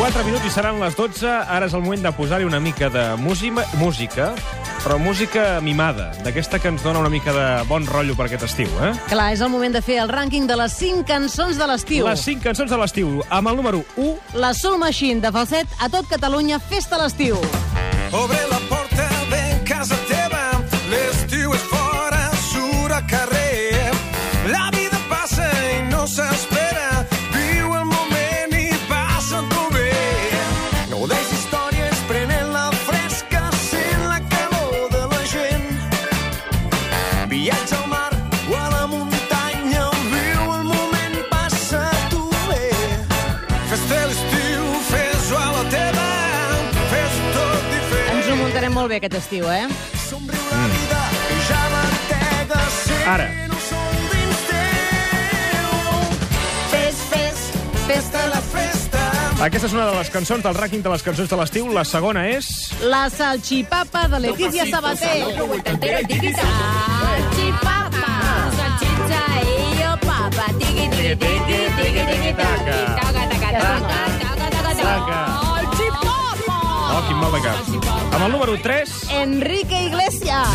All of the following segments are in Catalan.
minuts i seran les 12. Ara és el moment de posar-hi una mica de música, música, però música mimada, d'aquesta que ens dona una mica de bon rotllo per aquest estiu, eh? Clar, és el moment de fer el rànquing de les 5 cançons de l'estiu. Les 5 cançons de l'estiu, amb el número 1, La Soul Machine de Falset a tot Catalunya, festa a l'estiu. Obre la porta Muntarem molt bé aquest estiu, eh? I ser Ara. no sol dins teu. Fes, fes, festa la festa. aquesta és una de les cançons del rànquing de les cançons de l'estiu. La segona és... La salchipapa de Letícia Sabater. Salchipapa. Salchicha y yo papa. Tiki, tiki, tiki, tiki, tiki, taca. taca, taca, taca, taca, Amb el número 3, Enrique Iglesias.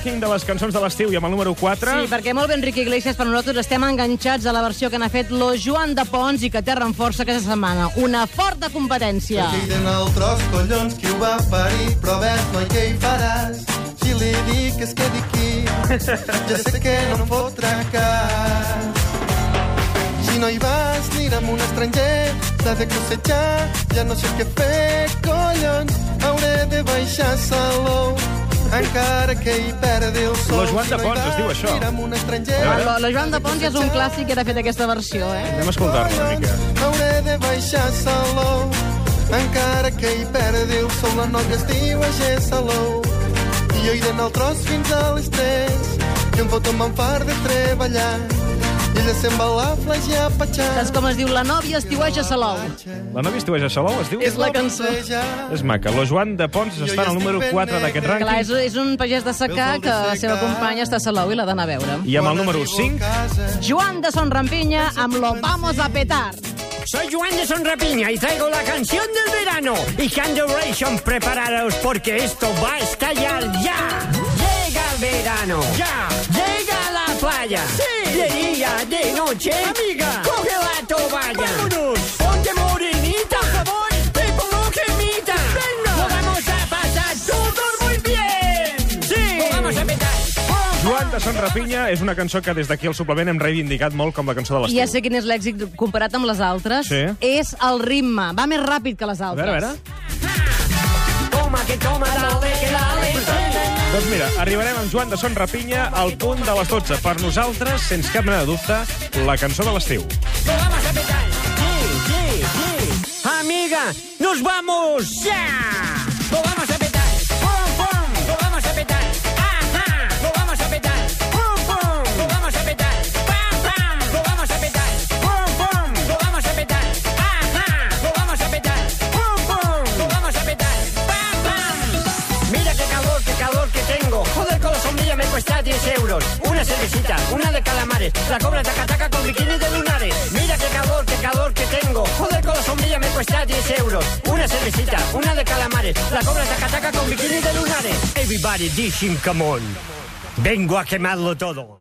Rànquing de les cançons de l'estiu i amb el número 4... Sí, perquè molt bé Enrique Iglesias, però nosaltres estem enganxats a la versió que n'ha fet lo Joan de Pons i que té renforça aquesta setmana. Una forta competència. Criden el tros, collons, qui ho va parir, però ves, noi, què hi faràs? Si li dic que es quedi aquí, ja sé que no em fotrà cas. Si no hi vas, anirà amb un estranger, t'ha de cossejar, ja no sé què fer, collons, hauré de baixar a saló, encara que hi perdi el sol. Lo Joan de Pons, es diu això. amb un estranger. La, la Joan de Pons ja és un clàssic que ha fet aquesta versió, eh? Anem a escoltar-la una mica. Hauré de baixar a saló, encara que hi perdi el sol, la nòvia es diu Agé Saló. I jo he d'anar al tros fins a les 3, que em foto me'n far de treballar. Ella se'n va a la flagia a patxar. Saps com es diu? La nòvia estiueja Salou. La nòvia estiueja Salou, es diu? És la cançó. És maca. Lo Joan de Pons està en el número 4 d'aquest Clar, rànquing. és, és un pagès de secà que la seva companya està a Salou i l'ha d'anar a veure. I amb el número 5, Joan de Son Rampinya amb lo Vamos a petar. Soy Juan de Sonrapiña y traigo la canción del verano. Y Generation, preparados porque esto va a estallar ya. Llega el verano. Ya. Llega playa. Sí. De día, de noche. Amiga. Coge la toalla. Vámonos. Ponte morenita. Por favor. Te pongo cremita. Venga. Lo vamos a pasar todos muy bien. Sí. Lo vamos a petar. Joan de Son Rapinya és una cançó que des d'aquí al suplement hem reivindicat molt com la cançó de I ja l'estiu. sé quin és l'èxit comparat amb les altres. Sí. És el ritme. Va més ràpid que les A altres. veure, a veure. Toma, que toma, dale. Doncs mira, arribarem amb Joan de Son Rapinya al punt de les 12. Per nosaltres, sense cap mena de dubte, la cançó de l'estiu. ¡Amiga, nos vamos ya! ¡Lo vamos Una cervecita, una de calamares. La cobra taca taca con bikini de lunares. Mira qué calor, qué calor que tengo. Joder, con la sombrilla me cuesta 10 euros. Una cervecita, una de calamares. La cobra taca taca con bikini de lunares. Everybody dishing, come on. Vengo a quemarlo todo.